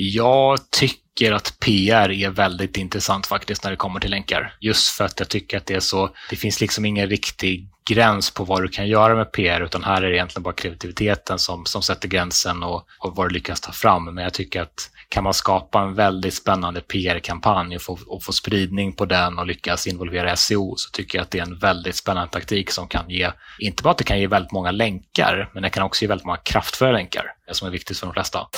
Jag tycker att PR är väldigt intressant faktiskt när det kommer till länkar. Just för att jag tycker att det är så, det finns liksom ingen riktig gräns på vad du kan göra med PR, utan här är det egentligen bara kreativiteten som, som sätter gränsen och, och vad du lyckas ta fram. Men jag tycker att kan man skapa en väldigt spännande PR-kampanj och få, och få spridning på den och lyckas involvera SEO så tycker jag att det är en väldigt spännande taktik som kan ge, inte bara att det kan ge väldigt många länkar, men det kan också ge väldigt många kraftfulla länkar, som är viktigt för de flesta.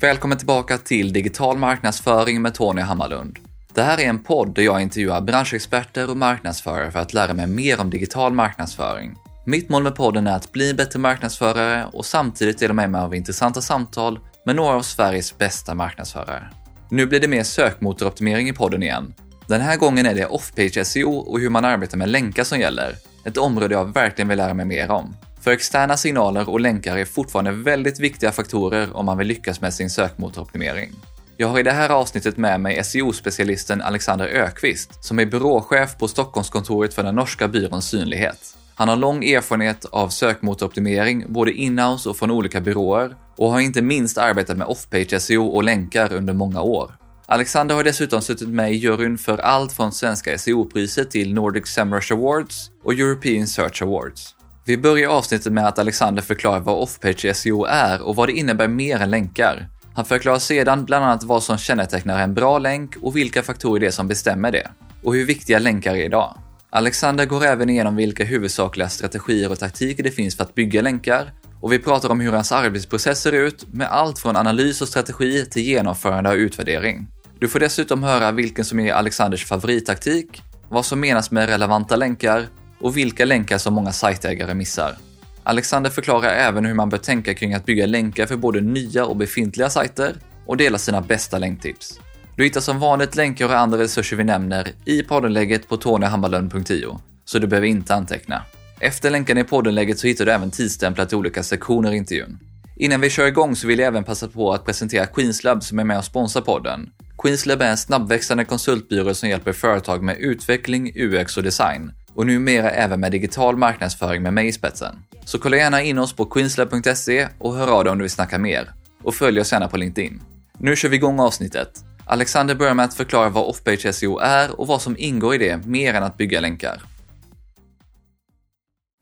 Välkommen tillbaka till Digital marknadsföring med Tony Hammarlund. Det här är en podd där jag intervjuar branschexperter och marknadsförare för att lära mig mer om digital marknadsföring. Mitt mål med podden är att bli en bättre marknadsförare och samtidigt dela med mig av intressanta samtal med några av Sveriges bästa marknadsförare. Nu blir det mer sökmotoroptimering i podden igen. Den här gången är det off-page SEO och hur man arbetar med länkar som gäller. Ett område jag verkligen vill lära mig mer om. För externa signaler och länkar är fortfarande väldigt viktiga faktorer om man vill lyckas med sin sökmotoroptimering. Jag har i det här avsnittet med mig SEO-specialisten Alexander Ökvist, som är byråchef på Stockholmskontoret för den norska byrån Synlighet. Han har lång erfarenhet av sökmotoroptimering, både inhouse och från olika byråer, och har inte minst arbetat med off-page SEO och länkar under många år. Alexander har dessutom suttit med i juryn för allt från Svenska SEO-priset till Nordic Semrush Awards och European Search Awards. Vi börjar avsnittet med att Alexander förklarar vad off-page SEO är och vad det innebär mer än länkar. Han förklarar sedan bland annat vad som kännetecknar en bra länk och vilka faktorer det är som bestämmer det. Och hur viktiga länkar är idag. Alexander går även igenom vilka huvudsakliga strategier och taktiker det finns för att bygga länkar och vi pratar om hur hans arbetsprocess ser ut med allt från analys och strategi till genomförande och utvärdering. Du får dessutom höra vilken som är Alexanders favorittaktik, vad som menas med relevanta länkar och vilka länkar som många sajtägare missar. Alexander förklarar även hur man bör tänka kring att bygga länkar för både nya och befintliga sajter och delar sina bästa länktips. Du hittar som vanligt länkar och andra resurser vi nämner i poddenlägget på tonyhammarlund.io, så du behöver inte anteckna. Efter länkarna i poddenlägget så hittar du även tidsstämplar till olika sektioner i intervjun. Innan vi kör igång så vill jag även passa på att presentera Queenslab som är med och sponsrar podden. Queenslab är en snabbväxande konsultbyrå som hjälper företag med utveckling, UX och design och numera även med digital marknadsföring med mig i spetsen. Så kolla gärna in oss på queenslab.se och hör av dig om du vill snacka mer. Och följ oss gärna på LinkedIn. Nu kör vi igång avsnittet. Alexander börjar med att förklara vad off-page SEO är och vad som ingår i det mer än att bygga länkar.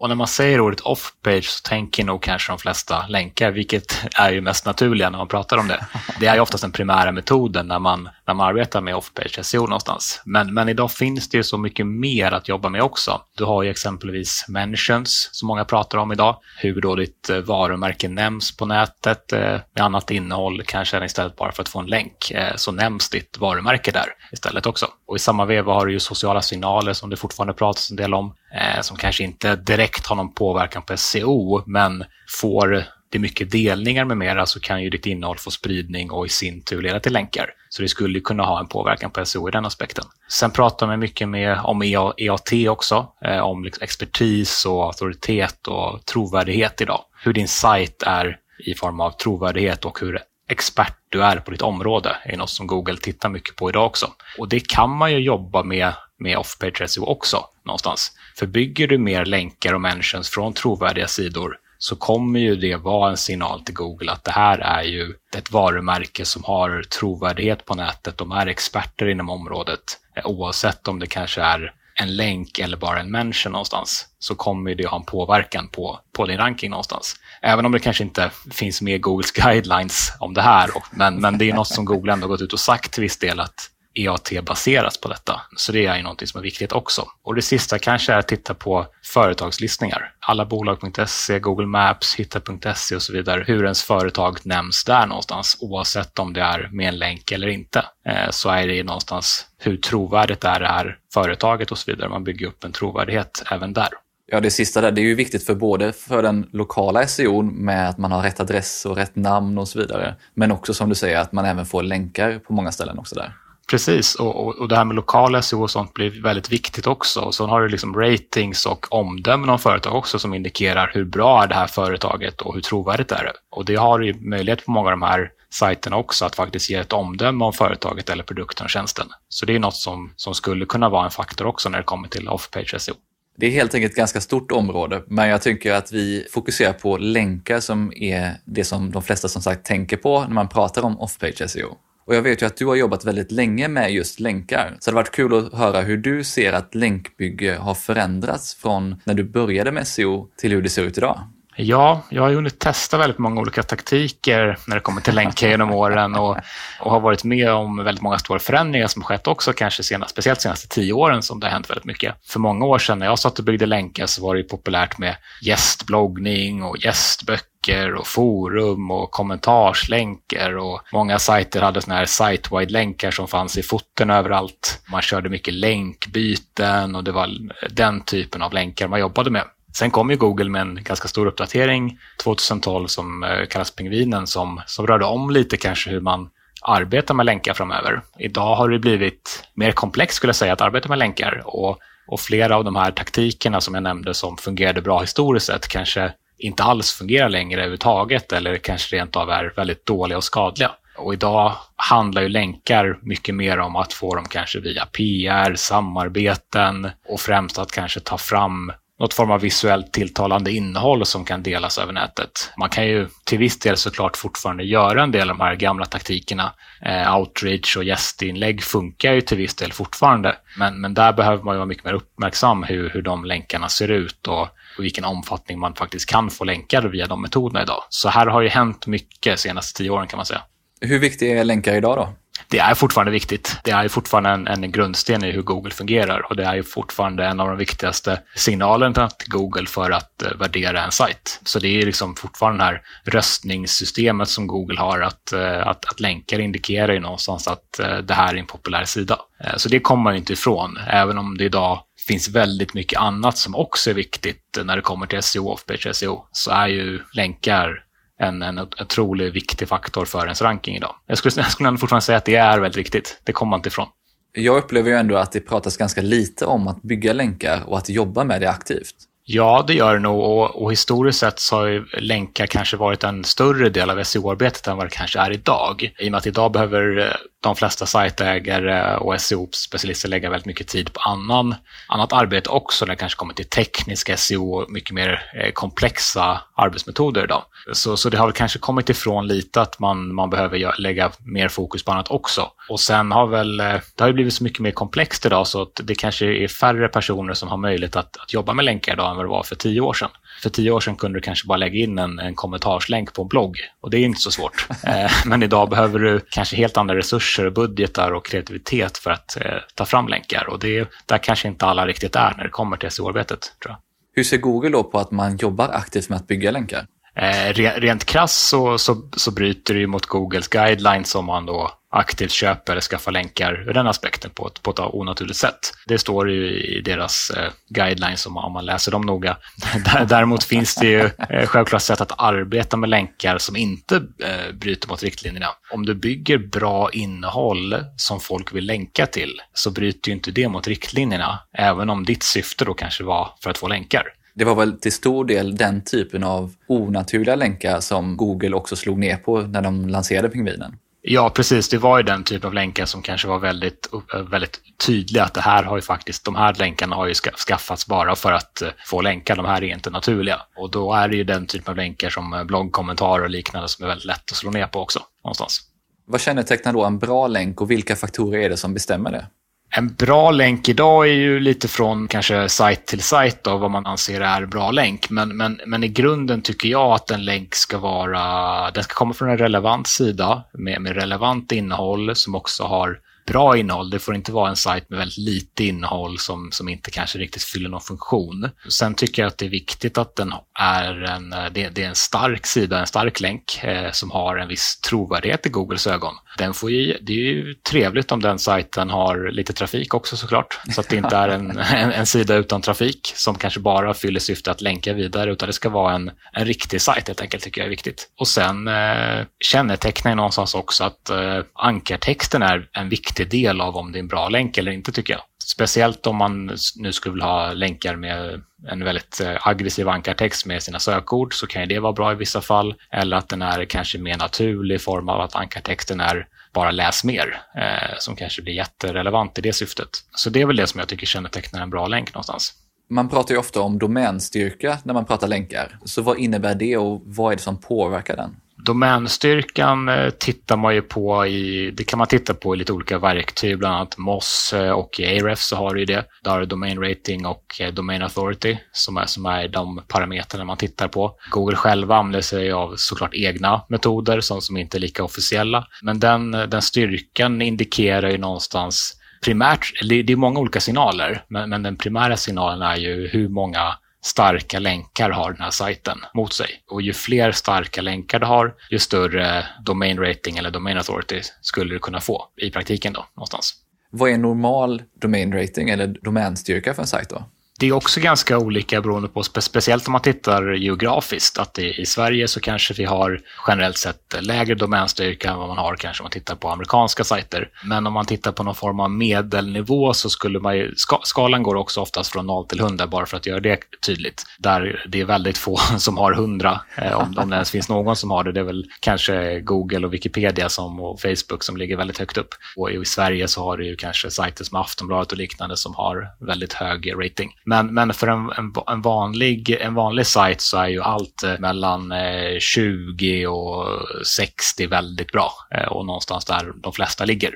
Och när man säger ordet off-page så tänker nog kanske de flesta länkar, vilket är ju mest naturliga när man pratar om det. Det är ju oftast den primära metoden när man, när man arbetar med off-page SEO någonstans. Men, men idag finns det ju så mycket mer att jobba med också. Du har ju exempelvis mentions som många pratar om idag, hur då ditt eh, varumärke nämns på nätet eh, med annat innehåll, kanske istället bara för att få en länk, eh, så nämns ditt varumärke där istället också. Och i samma veva har du ju sociala signaler som det fortfarande pratas en del om, Eh, som kanske inte direkt har någon påverkan på SEO, men får det mycket delningar med mera så kan ju ditt innehåll få spridning och i sin tur leda till länkar. Så det skulle kunna ha en påverkan på SEO i den aspekten. Sen pratar man mycket med, om EAT också, eh, om liksom expertis och auktoritet och trovärdighet idag. Hur din sajt är i form av trovärdighet och hur expert du är på ditt område är något som Google tittar mycket på idag också. Och det kan man ju jobba med med off-page SEO också någonstans. För bygger du mer länkar och mentions från trovärdiga sidor så kommer ju det vara en signal till Google att det här är ju ett varumärke som har trovärdighet på nätet. De är experter inom området. Oavsett om det kanske är en länk eller bara en mention någonstans så kommer det ha en påverkan på, på din ranking någonstans. Även om det kanske inte finns med Googles guidelines om det här. Men, men det är något som Google ändå gått ut och sagt till viss del att EAT baseras på detta. Så det är ju någonting som är viktigt också. Och det sista kanske är att titta på företagslistningar. Alla bolag.se, Google Maps, hitta.se och så vidare. Hur ens företag nämns där någonstans oavsett om det är med en länk eller inte. Eh, så är det någonstans hur trovärdigt är det här företaget och så vidare. Man bygger upp en trovärdighet även där. Ja, det sista där, det är ju viktigt för både för den lokala SEO med att man har rätt adress och rätt namn och så vidare. Men också som du säger att man även får länkar på många ställen också där. Precis, och, och, och det här med lokala SEO och sånt blir väldigt viktigt också. Och sen har du liksom ratings och omdömen om företag också som indikerar hur bra är det här företaget och hur trovärdigt är det. Och det har ju möjlighet på många av de här sajterna också att faktiskt ge ett omdöme om företaget eller produkten och tjänsten. Så det är något som, som skulle kunna vara en faktor också när det kommer till off-page SEO. Det är helt enkelt ett ganska stort område, men jag tycker att vi fokuserar på länkar som är det som de flesta som sagt tänker på när man pratar om off-page SEO. Och jag vet ju att du har jobbat väldigt länge med just länkar, så det har varit kul att höra hur du ser att länkbygge har förändrats från när du började med SEO till hur det ser ut idag. Ja, jag har hunnit testa väldigt många olika taktiker när det kommer till länkar genom åren och, och, har varit med om väldigt många stora förändringar som skett också, kanske senast, speciellt de senaste tio åren som det har hänt väldigt mycket. För många år sedan när jag satt och byggde länkar så var det populärt med gästbloggning och gästböcker och forum och kommentarslänkar och många sajter hade såna här site-wide-länkar som fanns i foten överallt. Man körde mycket länkbyten och det var den typen av länkar man jobbade med. Sen kom ju Google med en ganska stor uppdatering 2012 som eh, kallas Pingvinen som, som rörde om lite kanske hur man arbetar med länkar framöver. Idag har det blivit mer komplext skulle jag säga att arbeta med länkar och, och flera av de här taktikerna som jag nämnde som fungerade bra historiskt sett kanske inte alls fungerar längre överhuvudtaget eller kanske rent av är väldigt dåliga och skadliga. Och idag handlar ju länkar mycket mer om att få dem kanske via PR, samarbeten och främst att kanske ta fram något form av visuellt tilltalande innehåll som kan delas över nätet. Man kan ju till viss del såklart fortfarande göra en del av de här gamla taktikerna. Eh, outreach och gästinlägg funkar ju till viss del fortfarande, men, men där behöver man ju vara mycket mer uppmärksam hur, hur de länkarna ser ut och och vilken omfattning man faktiskt kan få länkar via de metoderna idag. Så här har ju hänt mycket de senaste tio åren kan man säga. Hur viktiga är länkar idag då? det är fortfarande viktigt. Det är fortfarande en, en grundsten i hur Google fungerar och det är fortfarande en av de viktigaste signalerna till Google för att uh, värdera en sajt. Så det är liksom fortfarande det här röstningssystemet som Google har att, uh, att, att länkar indikerar ju någonstans att uh, det här är en populär sida. så det kommer man inte ifrån, även om det idag finns väldigt mycket annat som också är viktigt när det kommer till SEO, off-page SEO, så är ju länkar en, en otroligt viktig faktor för ens ranking idag. Jag skulle, jag skulle fortfarande säga att det är väldigt viktigt. Det kommer man inte ifrån. Jag upplever ju ändå att det pratas ganska lite om att bygga länkar och att jobba med det aktivt. Ja, det gör det nog och, och historiskt sett så har ju länkar kanske varit en större del av SEO-arbetet än vad det kanske är idag. I och med att idag behöver eh, de flesta sajtägare och SEO-specialister lägga väldigt mycket tid på annan, annat arbete också när det kanske kommer till teknisk SEO och mycket mer eh, komplexa arbetsmetoder idag. Så, så det har väl kanske kommit ifrån lite att man, man behöver lägga mer fokus på annat också. Och sen har väl, eh, det har ju blivit så mycket mer komplext idag så att det kanske är färre personer som har möjlighet att, att jobba med länkar idag än vad det var för tio år sedan. För tio år sedan kunde du kanske bara lägga in en, en kommentarslänk på en blogg och det är inte så svårt. Eh, men idag behöver du kanske helt andra resurser, budgetar och kreativitet för att eh, ta fram länkar och det där kanske inte alla riktigt är när det kommer till SEO-arbetet. tror jag. Hur ser Google då på att man jobbar aktivt med att bygga länkar? Eh, rent krasst så, så, så bryter det ju mot Googles guidelines om man då aktivt köper eller skaffar länkar ur den aspekten på ett, på ett onaturligt sätt. Det står ju i deras eh, guidelines om, om man läser dem noga. Däremot finns det ju eh, självklart sätt att arbeta med länkar som inte eh, bryter mot riktlinjerna. Om du bygger bra innehåll som folk vill länka till så bryter ju inte det mot riktlinjerna, även om ditt syfte då kanske var för att få länkar. Det var väl till stor del den typen av onaturliga länkar som Google också slog ner på när de lanserade Pingvinen. Ja, precis. Det var ju den typ av länkar som kanske var väldigt, väldigt tydliga. Att det här har ju faktiskt, de här länkarna har ju skaffats bara för att eh, få länkar. De här är inte naturliga. Och då är det ju den typen av länkar som eh, bloggkommentarer och liknande som är väldigt lätt att slå ner på också. Någonstans. Vad kännetecknar då en bra länk och vilka faktorer är det som bestämmer det? En bra länk idag är ju lite från kanske sajt till sajt av vad man anser är bra länk. Men, men, men i grunden tycker jag att en länk ska vara, den ska komma från en relevant sida med, med relevant innehåll som också har bra innehåll. Det får inte vara en sajt med väldigt lite innehåll som, som inte kanske riktigt fyller någon funktion. Sen tycker jag att det är viktigt att den är en, det, det är en stark sida, en stark länk eh, som har en viss trovärdighet i Googles ögon. Den får ju, det är ju trevligt om den sajten har lite trafik också såklart, så att det inte är en, en, en sida utan trafik som kanske bara fyller syfte att länka vidare, utan det ska vara en, en riktig sajt helt enkelt, tycker jag är viktigt. Och sen eh, kännetecknar någonstans också att eh, ankartexten är en viktig viktig del av om det är en bra länk eller inte tycker jag. Speciellt om man nu skulle vilja ha länkar med en väldigt eh, aggressiv ankartext med sina sökord så kan ju det vara bra i vissa fall. Eller att den är kanske mer naturlig i form av att ankartexten är bara läs mer, eh, som kanske blir jätterelevant i det syftet. Så det är väl det som jag tycker kännetecknar en bra länk någonstans. Man pratar ju ofta om domänstyrka när man pratar länkar. Så vad innebär det och vad är det som påverkar den? Domänstyrkan eh, tittar man ju på i, det kan man titta på i lite olika verktyg, bland annat MOS eh, och i AREF så har du det. Där har du Domain Rating och eh, Domain Authority som är, som är de parametrarna man tittar på. Google själva använder sig av såklart egna metoder sånt som inte är lika officiella. Men den, den styrkan indikerar ju någonstans primärt, det är många olika signaler, men, men den primära signalen är ju hur många starka länkar har den här sajten mot sig. Och ju fler starka länkar du har, ju större domain rating eller domain authority skulle du kunna få i praktiken då, någonstans. Vad är normal domain rating eller domänstyrka för en sajt då? Det är också ganska olika beroende på, speciellt om man tittar geografiskt, att i, Sverige så kanske vi har generellt sett lägre domänstyrka än vad man har kanske om man tittar på amerikanska sajter. Men om man tittar på någon form av medelnivå så skulle man ju, skalan går också oftast från 0 till 100 bara för att göra det tydligt. Där det är väldigt få som har 100, eh, om, om det ens finns någon som har det. Det är väl kanske Google och Wikipedia som, och Facebook som ligger väldigt högt upp. Och i Sverige så har du ju kanske sajter som Aftonbladet och liknande som har väldigt hög rating. Men, men för en, en, en, vanlig, en vanlig sajt så är ju allt eh, mellan eh, 20 och 60 väldigt bra eh, och någonstans där de flesta ligger.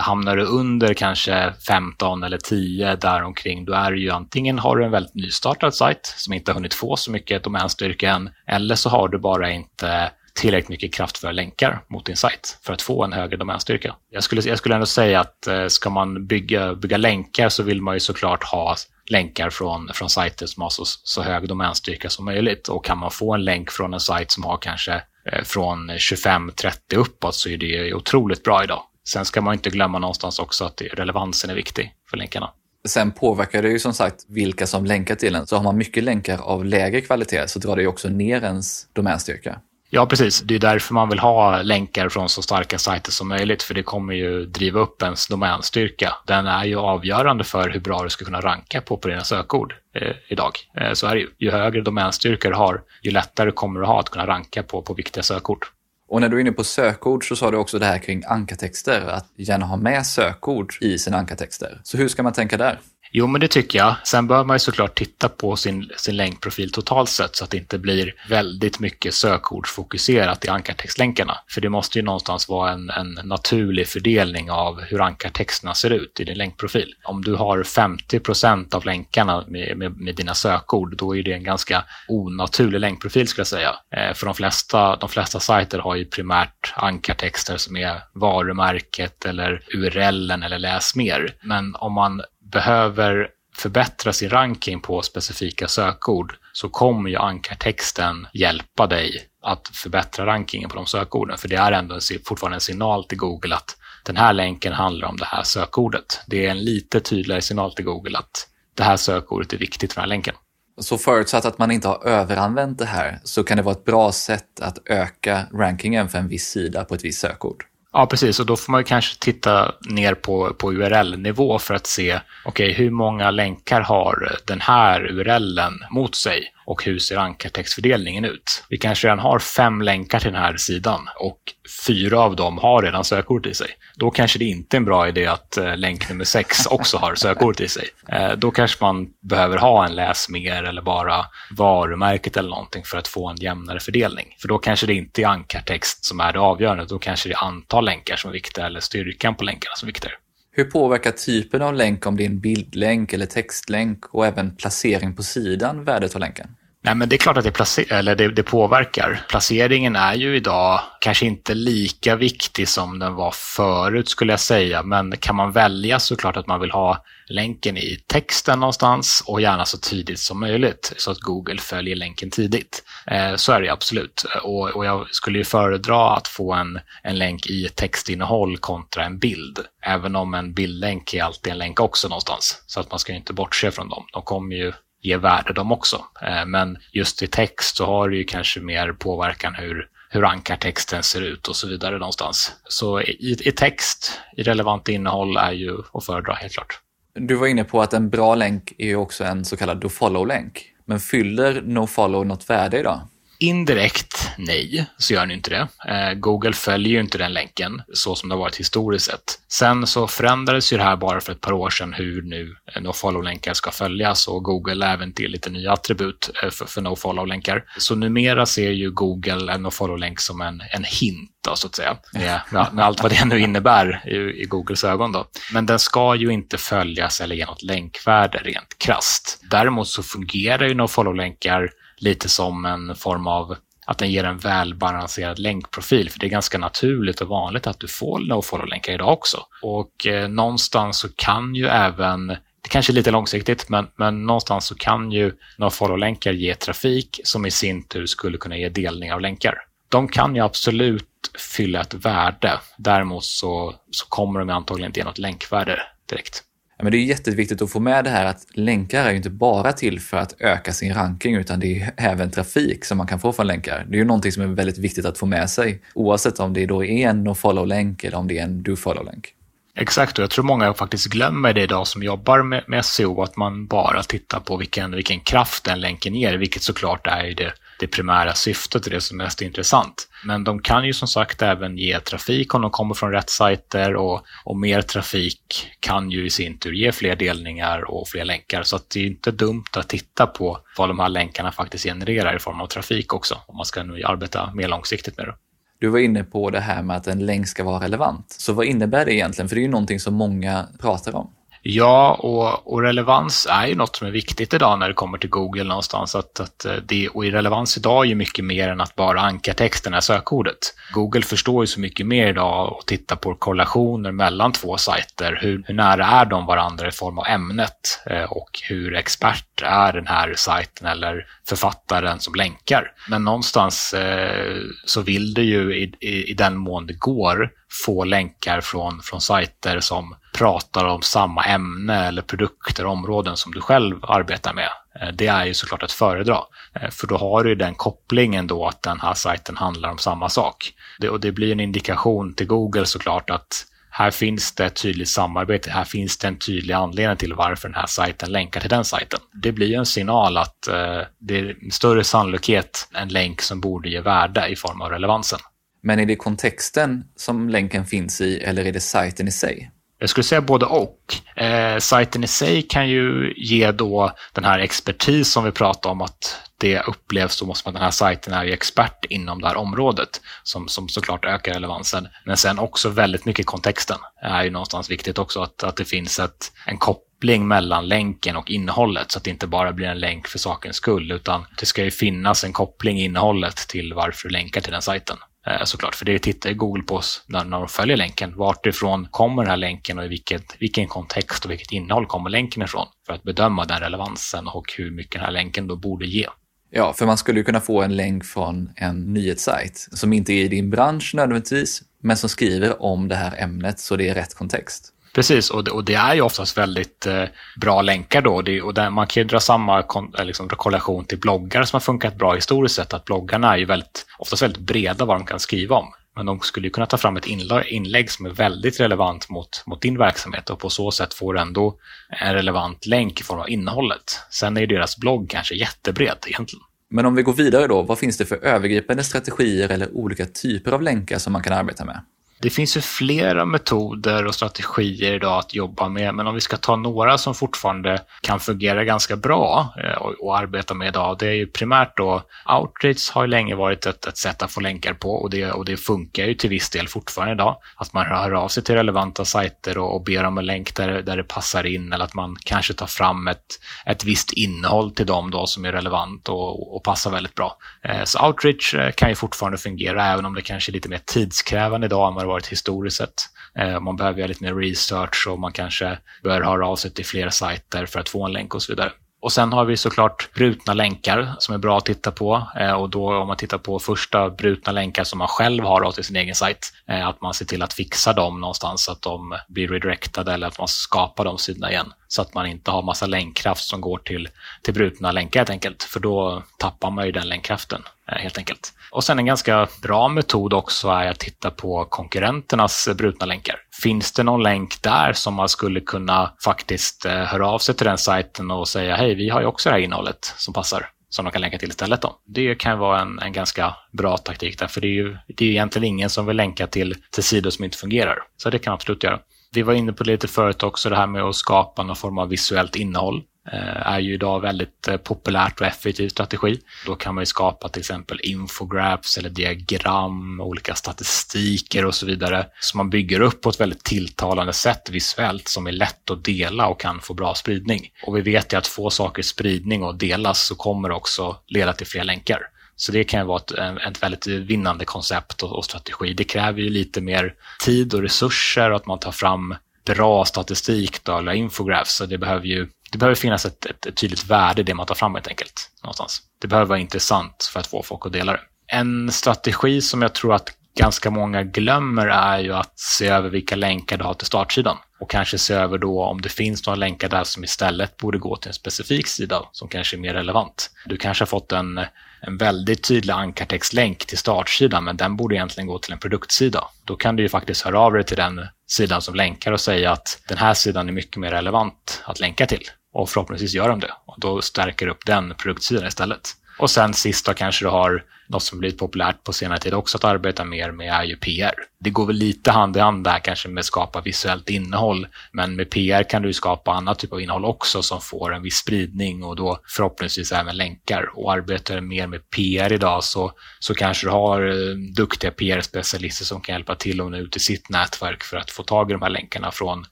Hamnar du under kanske 15 eller 10 däromkring, då är det ju antingen har du en väldigt nystartad sajt som inte har hunnit få så mycket domänstyrka än, eller så har du bara inte tillräckligt mycket kraftfulla länkar mot din sajt för att få en högre domänstyrka. Jag skulle, jag skulle ändå säga att ska man bygga, bygga länkar så vill man ju såklart ha länkar från, från sajter som har så, så hög domänstyrka som möjligt. Och kan man få en länk från en sajt som har kanske eh, från 25-30 uppåt så är det otroligt bra idag. Sen ska man inte glömma någonstans också att relevansen är viktig för länkarna. Sen påverkar det ju som sagt vilka som länkar till en. Så har man mycket länkar av lägre kvalitet så drar det ju också ner ens domänstyrka. Ja, precis. Det är därför man vill ha länkar från så starka sajter som möjligt, för det kommer ju driva upp ens domänstyrka. Den är ju avgörande för hur bra du ska kunna ranka på, på dina sökord eh, idag. Eh, så är det ju. Ju högre domänstyrka du har, ju lättare kommer du ha att kunna ranka på, på viktiga sökord. Och när du är inne på sökord så sa du också det här kring ankartexter, att gärna ha med sökord i sina ankartexter. Så hur ska man tänka där? Jo, men det tycker jag. Sen bör man ju såklart titta på sin, sin länkprofil totalt sett så att det inte blir väldigt mycket sökordsfokuserat i ankartextlänkarna. För det måste ju någonstans vara en, en naturlig fördelning av hur ankartexterna ser ut i din länkprofil. Om du har 50% av länkarna med, med, med, dina sökord, då är det en ganska onaturlig länkprofil skulle jag säga. Eh, för de flesta, de flesta sajter har ju primärt ankartexter som är varumärket eller URLen eller läs mer. Men om man behöver förbättra sin ranking på specifika sökord så kommer ju ankartexten hjälpa dig att förbättra rankingen på de sökorden. För det är ändå fortfarande en signal till Google att den här länken handlar om det här sökordet. Det är en lite tydligare signal till Google att det här sökordet är viktigt för den här länken. Så förutsatt att man inte har överanvänt det här så kan det vara ett bra sätt att öka rankingen för en viss sida på ett visst sökord? Ja, precis. Och då får man kanske titta ner på, på URL-nivå för att se okay, hur många länkar har den här URLen mot sig och hur ser ankartextfördelningen ut? Vi kanske redan har fem länkar till den här sidan och fyra av dem har redan sökord i sig. Då kanske det inte är en bra idé att eh, länk nummer sex också har sökord i sig. Eh, då kanske man behöver ha en läs mer eller bara varumärket eller någonting för att få en jämnare fördelning. För då kanske det inte är ankartext som är det avgörande, då kanske det är antal länkar som är viktiga eller styrkan på länkarna som är viktigare. Hur påverkar typen av länk, om det är en bildlänk eller textlänk och även placering på sidan värdet av länken? Nej, men det är klart att det, placer- eller det, det, påverkar. Placeringen är ju idag kanske inte lika viktig som den var förut skulle jag säga, men kan man välja så klart att man vill ha länken i texten någonstans och gärna så tidigt som möjligt så att Google följer länken tidigt. Eh, så är det absolut. Och, och, jag skulle ju föredra att få en, en länk i textinnehåll kontra en bild. Även om en bildlänk är alltid en länk också någonstans. Så att man ska inte bortse från dem. De kommer ju ge värde de också. Eh, men just i text så har det ju kanske mer påverkan hur, hur ankartexten ser ut och så vidare någonstans. Så i, i text, i relevant innehåll är ju att föredra helt klart. Du var inne på att en bra länk är ju också en så kallad dofollow-länk. Men fyller nofollow något värde idag? Indirekt nej, så gör den inte det. Eh, Google följer ju inte den länken så som det har varit historiskt sett. Sen så förändrades ju det här bara för ett par år sedan hur nu eh, nofollow-länkar ska följas och Google även till lite nya attribut eh, för, för nofollow-länkar. Så numera ser ju Google en nofollow-länk som en, en hint då, så att säga, med, med, allt vad det nu innebär i, i Googles ögon. Då. Men den ska ju inte följas eller ge något länkvärde rent krast. Däremot så fungerar ju nofollow-länkar lite som en form av att den ger en välbalanserad länkprofil. För det är ganska naturligt och vanligt att du får nofollow-länkar idag också. Och eh, någonstans så kan ju även det kanske är lite långsiktigt, men, men någonstans så kan ju nofollow-länkar ge trafik som i sin tur skulle kunna ge delning av länkar. De kan ju absolut fylla ett värde. Däremot så, så kommer de antagligen inte ge något länkvärde direkt. Ja, men det är jätteviktigt att få med det här att länkar är ju inte bara till för att öka sin ranking utan det är även trafik som man kan få från länkar. Det är ju någonting som är väldigt viktigt att få med sig oavsett om det då är en nofollow-länk eller om det är en do-follow-länk. Exakt, och jag tror många faktiskt glömmer det idag som jobbar med, med SEO, att man bara tittar på vilken, vilken kraft den länken ger, vilket såklart är det det primära syftet och det som är mest intressant. Men de kan ju som sagt även ge trafik om de kommer från rätt sajter och, och mer trafik kan ju i sin tur ge fler delningar och fler länkar. Så att det är inte dumt att titta på vad de här länkarna faktiskt genererar i form av trafik också, om man ska nu arbeta mer långsiktigt med det. Du var inne på det här med att en länk ska vara relevant. Så vad innebär det egentligen? För det är ju någonting som många pratar om. Ja, och, och, relevans är ju något som är viktigt idag när det kommer till Google någonstans. Att, att eh, det, och i relevans idag är ju mycket mer än att bara ankartexten är sökordet. Google förstår ju så mycket mer idag och tittar på korrelationer mellan två sajter. Hur, hur nära är de varandra i form av ämnet eh, och hur expert är den här sajten eller författaren som länkar. Men någonstans eh, så vill du ju i, i, i den mån det går få länkar från, från sajter som pratar om samma ämne eller produkter, och områden som du själv arbetar med. Eh, det är ju såklart att föredra. Eh, för då har du den kopplingen då att den här sajten handlar om samma sak. Det, och det blir en indikation till Google såklart att här finns det ett tydligt samarbete, här finns det en tydlig anledning till varför den här sajten länkar till den sajten. Det blir en signal att eh, det är större sannolikhet en länk som borde ge värde i form av relevansen. Men är det kontexten som länken finns i eller är det sajten i sig? Jag skulle säga både och. Eh, sajten i sig kan ju ge då den här expertis som vi pratade om att det upplevs som att den här sajten är expert inom det här området som, som såklart ökar relevansen. Men sen också väldigt mycket kontexten är ju någonstans viktigt också att, att det finns ett, en koppling mellan länken och innehållet så att det inte bara blir en länk för sakens skull utan det ska ju finnas en koppling i innehållet till varför du länkar till den sajten. Eh, såklart, för det tittar Google på oss när, när de följer länken. Vart ifrån kommer den här länken och i vilket, vilken kontext och vilket innehåll kommer länken ifrån? För att bedöma den relevansen och hur mycket den här länken då borde ge. Ja, för man skulle ju kunna få en länk från en nyhetssajt som inte är i din bransch nödvändigtvis, men som skriver om det här ämnet så det är rätt kontext. Precis, och det, och det är ju oftast väldigt eh, bra länkar då. Det, och där, man kan ju dra samma kon, eh, liksom, korrelation till bloggar som har funkat bra historiskt sett. Att bloggarna är ju väldigt, oftast väldigt breda vad de kan skriva om. Men de skulle ju kunna ta fram ett inlägg som är väldigt relevant mot, mot din verksamhet och på så sätt får du ändå en relevant länk i form av innehållet. Sen är ju deras blogg kanske jättebred egentligen. Men om vi går vidare då, vad finns det för övergripande strategier eller olika typer av länkar som man kan arbeta med? Det finns ju flera metoder och strategier idag att jobba med, men om vi ska ta några som fortfarande kan fungera ganska bra eh, och, arbeta med idag, det är ju primärt då outreach har ju länge varit ett, ett sätt att få länkar på och det, och det funkar ju till viss del fortfarande idag. Att man hör av sig till relevanta sajter och, och ber om en länk där, där det passar in eller att man kanske tar fram ett, ett visst innehåll till dem då som är relevant och, och passar väldigt bra. Eh, så outreach eh, kan ju fortfarande fungera även om det kanske är lite mer tidskrävande idag än vad det var varit historiskt sett. Eh, man behöver göra lite mer research och man kanske bör höra av sig till fler sajter för att få en länk och så vidare. Och sen har vi såklart brutna länkar som är bra att titta på. Eh, och då om man tittar på första brutna länkar som man själv har till sin egen sajt, eh, att man ser till att fixa dem någonstans så att de blir redirectade eller att man skapar de sidorna igen. så att man inte har massa länkkraft som går till, till brutna länkar helt enkelt. För då tappar man ju den länkkraften eh, helt enkelt. Och sen en ganska bra metod också är att titta på konkurrenternas brutna länkar. Finns det någon länk där som man skulle kunna faktiskt eh, höra av sig till den sajten och säga hej, vi har ju också det här innehållet som passar som de kan länka till istället. Då. Det kan vara en, en ganska bra taktik där, för det är ju det är egentligen ingen som vill länka till, till sidor som inte fungerar. Så det kan man absolut göra. Vi var inne på det lite förut också, det här med att skapa någon form av visuellt innehåll. Eh, är ju idag väldigt eh, populärt och effektiv strategi. Då kan man ju skapa till exempel infographs eller diagram, olika statistiker och så vidare som man bygger upp på ett väldigt tilltalande sätt visuellt som är lätt att dela och kan få bra spridning. Och vi vet ju att få saker spridning och delas så kommer det också leda till fler länkar. Så det kan ju vara ett, eh, ett väldigt vinnande koncept och, och strategi. Det kräver ju lite mer tid och resurser och att man tar fram bra statistik då, eller infographs. Så det behöver ju det behöver finnas ett, ett, ett, tydligt värde i det man tar fram helt enkelt. Någonstans. Det behöver vara intressant för att få folk att dela det. En strategi som jag tror att ganska många glömmer är ju att se över vilka länkar du har till startsidan. Och kanske se över då om det finns några länkar där som istället borde gå till en specifik sida som kanske är mer relevant. Du kanske har fått en, en väldigt tydlig ankartextlänk till startsidan men den borde egentligen gå till en produktsida. Då kan du ju faktiskt höra av dig till den sidan som länkar och säga att den här sidan är mycket mer relevant att länka till. Och förhoppningsvis gör de det. Och då stärker upp den produktsidan istället. Och sen sist då kanske du har något som blivit populärt på senare tid också att arbeta mer med är ju PR. Det går väl lite hand i hand där kanske med att skapa visuellt innehåll, men med PR kan du skapa annat typ av innehåll också som får en viss spridning och då förhoppningsvis även länkar. Och arbetar du mer med PR idag så, så kanske du har eh, duktiga PR-specialister som kan hjälpa till och nå ut i sitt nätverk för att få tag i de här länkarna från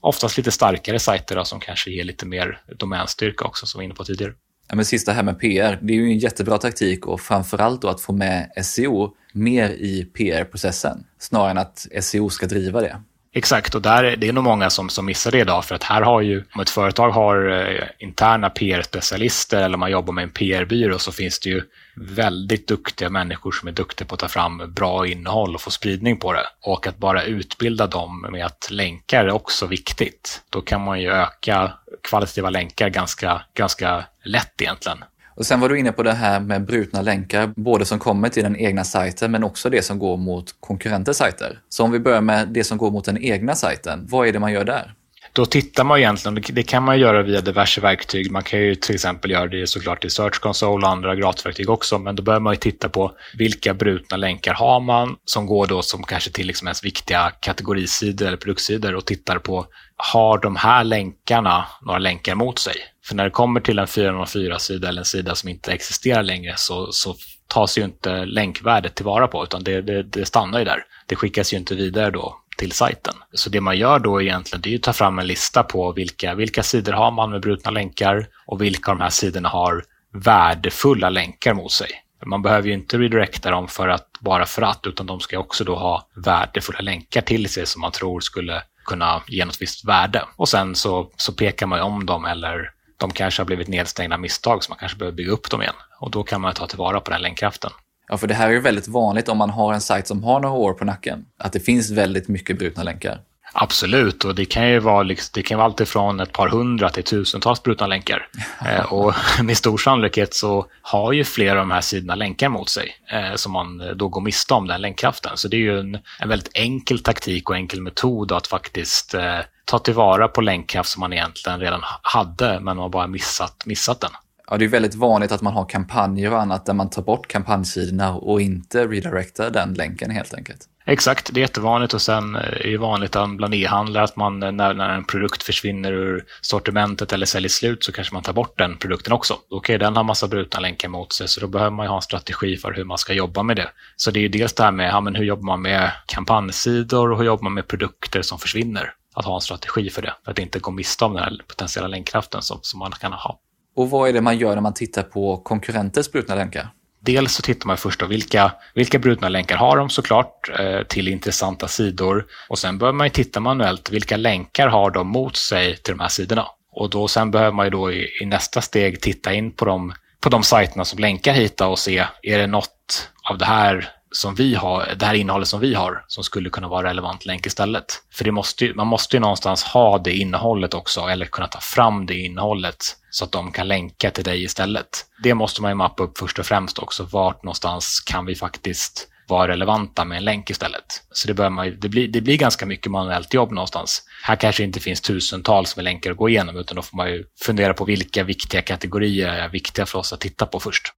oftast lite starkare sajter då, som kanske ger lite mer domänstyrka också som vi var inne på tidigare. Ja, men sista här med PR, det är ju en jättebra taktik och framförallt då att få med SEO mer i PR-processen snarare än att SEO ska driva det. Exakt, och där, det är nog många som, som missar det idag för att här har ju, om ett företag har eh, interna PR-specialister eller man jobbar med en PR-byrå så finns det ju väldigt duktiga människor som är duktiga på att ta fram bra innehåll och få spridning på det. Och att bara utbilda dem med att länkar är också viktigt. Då kan man ju öka kvalitativa länkar ganska, ganska lätt egentligen. Och sen var du inne på det här med brutna länkar, både som kommer till den egna sajten men också det som går mot konkurrenters sajter. Så om vi börjar med det som går mot den egna sajten, vad är det man gör där? Då tittar man egentligen, det kan man göra via diverse verktyg. Man kan ju till exempel göra det såklart i Search Console och andra gratisverktyg också, men då börjar man ju titta på vilka brutna länkar har man som går då som kanske till liksom ens viktiga kategorisidor eller produktsidor och tittar på har de här länkarna några länkar mot sig? För när det kommer till en 404-sida eller en sida som inte existerar längre så, så tas ju inte länkvärdet tillvara på utan det, det, det stannar ju där. Det skickas ju inte vidare då till sajten. Så det man gör då egentligen det är att ta fram en lista på vilka, vilka sidor har man med brutna länkar och vilka av de här sidorna har värdefulla länkar mot sig. Man behöver ju inte redirecta dem för att, bara för att, utan de ska också då ha värdefulla länkar till sig som man tror skulle kunna ge något visst värde. Och sen så, så pekar man om dem eller de kanske har blivit nedstängda misstag så man kanske behöver bygga upp dem igen. Och då kan man ta tillvara på den länkkraften. Ja, för det här är ju väldigt vanligt om man har en sajt som har några år på nacken. Att det finns väldigt mycket brutna länkar. Absolut, och det kan ju vara, liksom, det kan vara allt ifrån ett par hundra till tusentals brutna länkar. Eh, och med stor sannolikhet så har ju flera av de här sidorna länkar mot sig eh, som man då går miste om den länkkraften. Så det är ju en, en väldigt enkel taktik och enkel metod att faktiskt eh, ta tillvara på länkkraft som man egentligen redan hade men man har bara missat, missat den. Ja, det är väldigt vanligt att man har kampanjer och annat där man tar bort kampanjsidorna och inte redirectar den länken helt enkelt. Exakt, det är jättevanligt och sen är det vanligt bland e-handlare att man när, när en produkt försvinner ur sortimentet eller säljer slut så kanske man tar bort den produkten också. Då kan ju den ha massa brutna länkar mot sig så då behöver man ju ha en strategi för hur man ska jobba med det. Så det är ju dels det här med ja, men hur jobbar man med kampanjsidor och hur jobbar man med produkter som försvinner. Att ha en strategi för det, för att inte gå miste om den här potentiella länkkraften som, som man kan ha. Och vad är det man gör när man tittar på konkurrenters brutna länkar? Dels så tittar man först på vilka, vilka brutna länkar har de såklart eh, till intressanta sidor och sen bör man ju titta manuellt vilka länkar har de mot sig till de här sidorna. Och då sen behöver man ju då i, i nästa steg titta in på de, på de sajterna som länkar hit och se, är det något av det här som vi har, det här innehållet som vi har, som skulle kunna vara relevant länk istället. För det måste, man måste ju någonstans ha det innehållet också, eller kunna ta fram det innehållet så att de kan länka till dig istället. Det måste man ju mappa upp först och främst också. Vart någonstans kan vi faktiskt vara relevanta med en länk istället. Så det, bör man, det, blir, det blir ganska mycket manuellt jobb någonstans. Här kanske inte finns tusentals med länkar att gå igenom, utan då får man ju fundera på vilka viktiga kategorier är viktiga för oss att titta på först.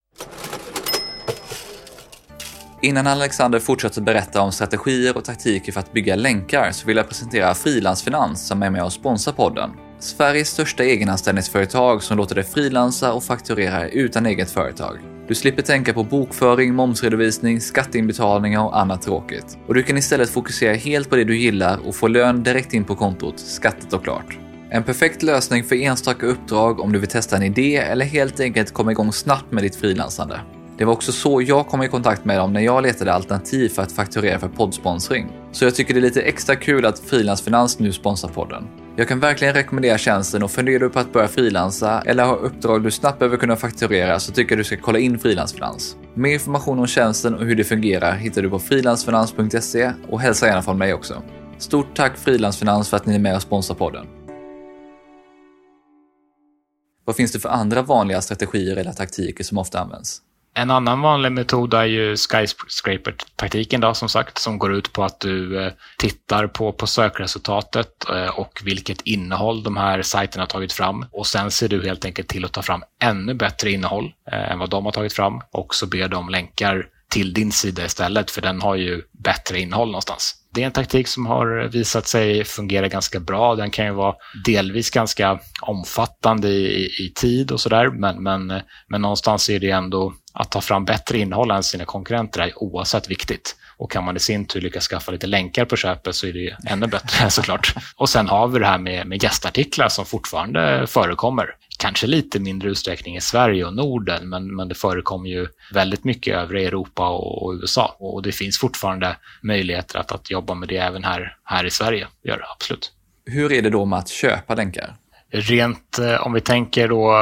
Innan Alexander fortsätter berätta om strategier och taktiker för att bygga länkar så vill jag presentera Frilansfinans som är med och sponsrar podden. Sveriges största egenanställningsföretag som låter dig frilansa och fakturera utan eget företag. Du slipper tänka på bokföring, momsredovisning, skatteinbetalningar och annat tråkigt. Och du kan istället fokusera helt på det du gillar och få lön direkt in på kontot, skattet och klart. En perfekt lösning för enstaka uppdrag om du vill testa en idé eller helt enkelt komma igång snabbt med ditt frilansande. Det var också så jag kom i kontakt med dem när jag letade alternativ för att fakturera för poddsponsring. Så jag tycker det är lite extra kul att Frilansfinans nu sponsrar podden. Jag kan verkligen rekommendera tjänsten och funderar du på att börja frilansa eller har uppdrag du snabbt behöver kunna fakturera så tycker jag du ska kolla in Frilansfinans. Mer information om tjänsten och hur det fungerar hittar du på frilansfinans.se och hälsa gärna från mig också. Stort tack Frilansfinans för att ni är med och sponsrar podden. Vad finns det för andra vanliga strategier eller taktiker som ofta används? En annan vanlig metod är ju skyscraper-taktiken då, som sagt, som går ut på att du eh, tittar på, på sökresultatet eh, och vilket innehåll de här sajterna har tagit fram. Och sen ser du helt enkelt till att ta fram ännu bättre innehåll eh, än vad de har tagit fram och så ber de länkar till din sida istället, för den har ju bättre innehåll någonstans. Det är en taktik som har visat sig fungera ganska bra. Den kan ju vara delvis ganska omfattande i, i tid och sådär, men, men, men någonstans är det ändå att ta fram bättre innehåll än sina konkurrenter är oavsett viktigt. Och kan man i sin tur lyckas skaffa lite länkar på köpet så är det ju ännu bättre såklart. Och sen har vi det här med, med gästartiklar som fortfarande förekommer. Kanske lite mindre utsträckning i Sverige och Norden, men, men det förekommer ju väldigt mycket i övriga Europa och, och, USA. Och det finns fortfarande möjligheter att, att jobba med det även här, här i Sverige. Gör det, absolut. Hur är det då med att köpa länkar? Rent eh, om vi tänker då,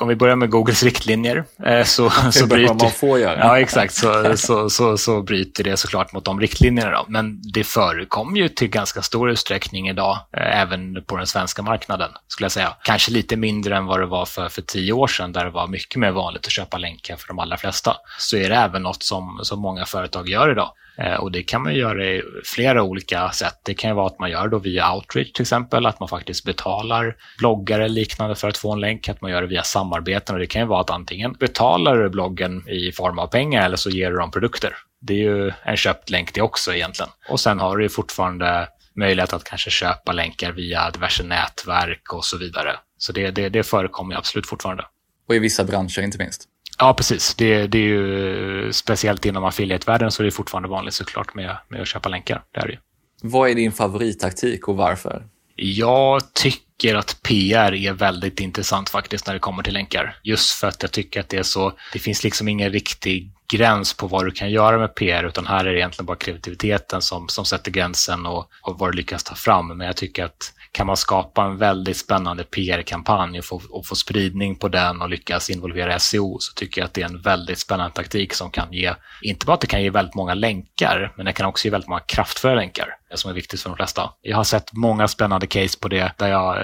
om vi börjar med Googles riktlinjer eh, så, så bryter... man får göra. Ja, exakt. Så, så, så, så bryter det såklart mot de riktlinjerna. Då. Men det förekommer ju till ganska stor utsträckning idag, eh, även på den svenska marknaden, skulle jag säga. Kanske lite mindre än vad det var för, för tio år sedan, där det var mycket mer vanligt att köpa länkar för de allra flesta. Så är det även något som, som många företag gör idag. Eh, och det kan man göra i flera olika sätt. Det kan ju vara att man gör det via outreach till exempel, att man faktiskt betalar bloggare eller liknande för att få en länk, att man gör det via samarbeten och det kan ju vara att antingen betalar du bloggen i form av pengar eller så ger du dem produkter. Det är ju en köpt länk det också egentligen. Och sen har du ju fortfarande möjlighet att kanske köpa länkar via diverse nätverk och så vidare. Så det, det, det förekommer absolut fortfarande. Och i vissa branscher inte minst. Ja, precis. Det, det är ju speciellt inom affiliate-världen så är det fortfarande vanligt såklart med, med att köpa länkar. Det är det. Vad är din favorittaktik och varför? Jag tycker att PR är väldigt intressant faktiskt när det kommer till länkar. Just för att jag tycker att det är så, det finns liksom ingen riktig gräns på vad du kan göra med PR, utan här är det egentligen bara kreativiteten som, som sätter gränsen och, och vad du lyckas ta fram. Men jag tycker att kan man skapa en väldigt spännande PR-kampanj och få, och få spridning på den och lyckas involvera SEO så tycker jag att det är en väldigt spännande taktik som kan ge, inte bara att det kan ge väldigt många länkar, men det kan också ge väldigt många kraftfulla länkar, som är viktigt för de flesta. Jag har sett många spännande case på det där jag